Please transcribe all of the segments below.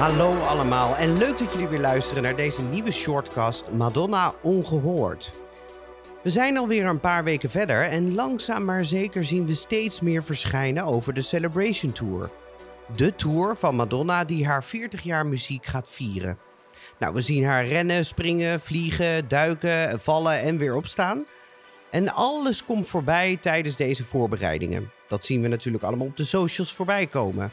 Hallo allemaal en leuk dat jullie weer luisteren naar deze nieuwe shortcast Madonna Ongehoord. We zijn alweer een paar weken verder en langzaam maar zeker zien we steeds meer verschijnen over de Celebration Tour. De tour van Madonna die haar 40 jaar muziek gaat vieren. Nou, we zien haar rennen, springen, vliegen, duiken, vallen en weer opstaan. En alles komt voorbij tijdens deze voorbereidingen. Dat zien we natuurlijk allemaal op de socials voorbij komen.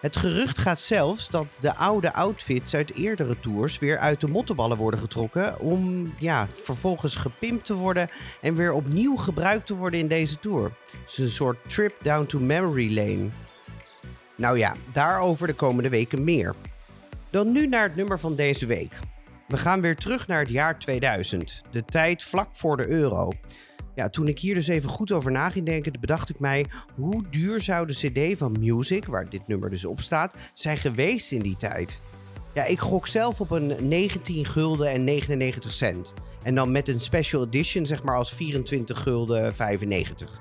Het gerucht gaat zelfs dat de oude outfits uit eerdere tours weer uit de mottenballen worden getrokken. Om ja, vervolgens gepimpt te worden en weer opnieuw gebruikt te worden in deze tour. Dus een soort trip down to memory lane. Nou ja, daarover de komende weken meer. Dan nu naar het nummer van deze week. We gaan weer terug naar het jaar 2000, de tijd vlak voor de euro. Ja, toen ik hier dus even goed over na ging denken, bedacht ik mij hoe duur zou de CD van Music, waar dit nummer dus op staat, zijn geweest in die tijd. Ja, ik gok zelf op een 19 gulden en 99 cent. En dan met een special edition, zeg maar, als 24 gulden 95.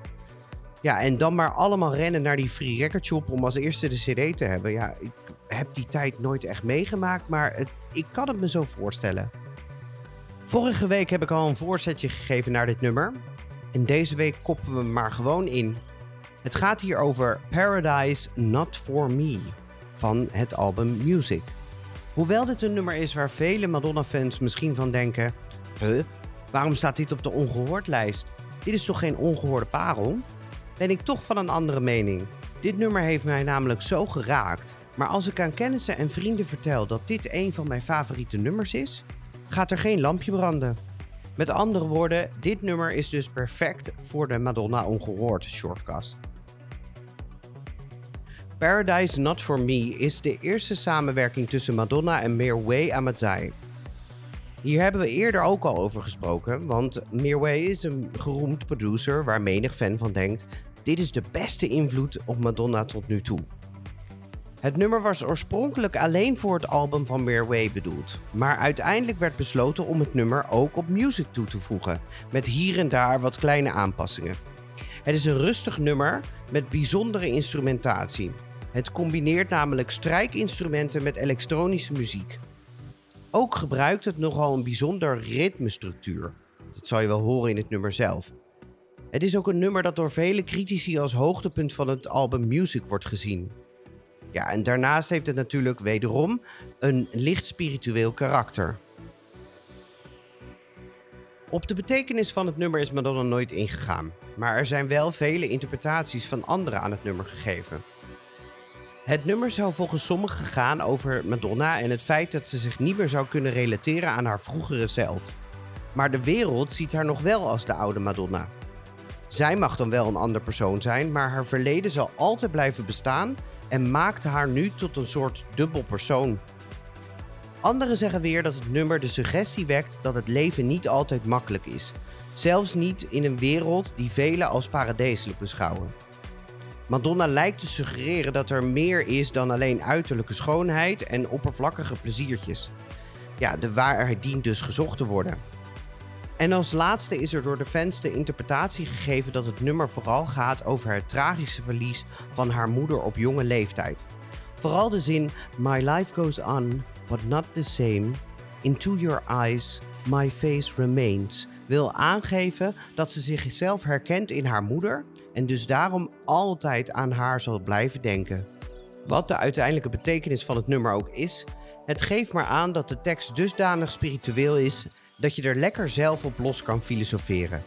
Ja, en dan maar allemaal rennen naar die free record shop om als eerste de CD te hebben. Ja, ik heb die tijd nooit echt meegemaakt, maar ik kan het me zo voorstellen. Vorige week heb ik al een voorzetje gegeven naar dit nummer. En deze week koppen we maar gewoon in. Het gaat hier over Paradise Not For Me van het album Music. Hoewel dit een nummer is waar vele Madonna-fans misschien van denken: Huh, waarom staat dit op de ongehoordlijst? Dit is toch geen ongehoorde parel? Ben ik toch van een andere mening. Dit nummer heeft mij namelijk zo geraakt. Maar als ik aan kennissen en vrienden vertel dat dit een van mijn favoriete nummers is, gaat er geen lampje branden. Met andere woorden, dit nummer is dus perfect voor de Madonna Ongehoord shortcast. Paradise Not For Me is de eerste samenwerking tussen Madonna en Mirwais Amadzai. Hier hebben we eerder ook al over gesproken, want Mirwais is een geroemd producer waar menig fan van denkt: dit is de beste invloed op Madonna tot nu toe. Het nummer was oorspronkelijk alleen voor het album van Mirwais bedoeld, maar uiteindelijk werd besloten om het nummer ook op Music toe te voegen, met hier en daar wat kleine aanpassingen. Het is een rustig nummer met bijzondere instrumentatie. Het combineert namelijk strijkinstrumenten met elektronische muziek. Ook gebruikt het nogal een bijzonder ritmestructuur. Dat zal je wel horen in het nummer zelf. Het is ook een nummer dat door vele critici als hoogtepunt van het album Music wordt gezien. Ja, en daarnaast heeft het natuurlijk wederom een licht spiritueel karakter. Op de betekenis van het nummer is Madonna nooit ingegaan, maar er zijn wel vele interpretaties van anderen aan het nummer gegeven. Het nummer zou volgens sommigen gaan over Madonna en het feit dat ze zich niet meer zou kunnen relateren aan haar vroegere zelf. Maar de wereld ziet haar nog wel als de oude Madonna. Zij mag dan wel een ander persoon zijn, maar haar verleden zal altijd blijven bestaan en maakt haar nu tot een soort dubbel persoon. Anderen zeggen weer dat het nummer de suggestie wekt dat het leven niet altijd makkelijk is, zelfs niet in een wereld die velen als paradijselijk beschouwen. Madonna lijkt te suggereren dat er meer is dan alleen uiterlijke schoonheid en oppervlakkige pleziertjes. Ja, de waarheid dient dus gezocht te worden. En als laatste is er door de fans de interpretatie gegeven dat het nummer vooral gaat over het tragische verlies van haar moeder op jonge leeftijd. Vooral de zin My life goes on, but not the same. Into your eyes, my face remains wil aangeven dat ze zichzelf herkent in haar moeder en dus daarom altijd aan haar zal blijven denken. Wat de uiteindelijke betekenis van het nummer ook is, het geeft maar aan dat de tekst dusdanig spiritueel is dat je er lekker zelf op los kan filosoferen.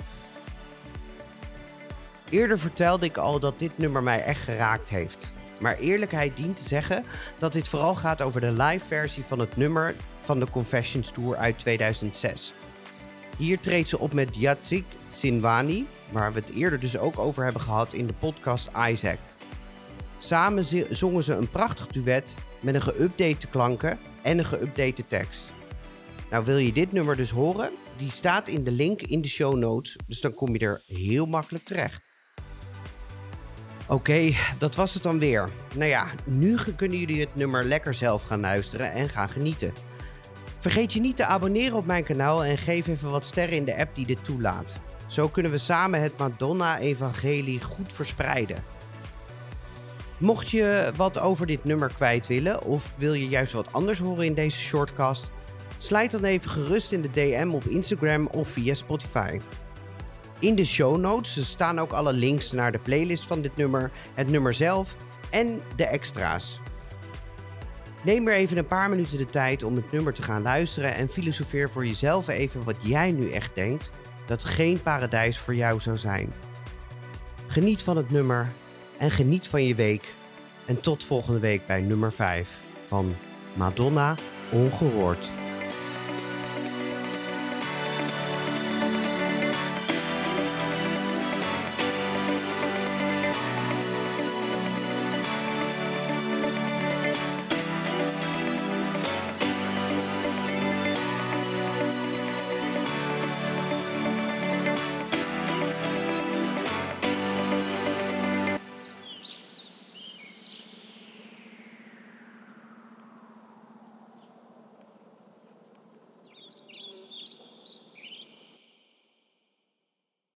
Eerder vertelde ik al dat dit nummer mij echt geraakt heeft. Maar eerlijkheid dient te zeggen dat dit vooral gaat over de live versie van het nummer van de Confessions Tour uit 2006. Hier treedt ze op met Yatzik Sinwani, waar we het eerder dus ook over hebben gehad in de podcast Isaac. Samen zongen ze een prachtig duet met een geüpdate klanken en een geüpdate tekst. Nou, wil je dit nummer dus horen? Die staat in de link in de show notes, dus dan kom je er heel makkelijk terecht. Oké, dat was het dan weer. Nou ja, nu kunnen jullie het nummer lekker zelf gaan luisteren en gaan genieten. Vergeet je niet te abonneren op mijn kanaal en geef even wat sterren in de app die dit toelaat. Zo kunnen we samen het Madonna-evangelie goed verspreiden. Mocht je wat over dit nummer kwijt willen of wil je juist wat anders horen in deze shortcast, slijt dan even gerust in de DM op Instagram of via Spotify. In de show notes staan ook alle links naar de playlist van dit nummer, het nummer zelf en de extra's. Neem er even een paar minuten de tijd om het nummer te gaan luisteren en filosofeer voor jezelf even wat jij nu echt denkt dat geen paradijs voor jou zou zijn. Geniet van het nummer en geniet van je week. En tot volgende week bij nummer 5 van Madonna Ongehoord.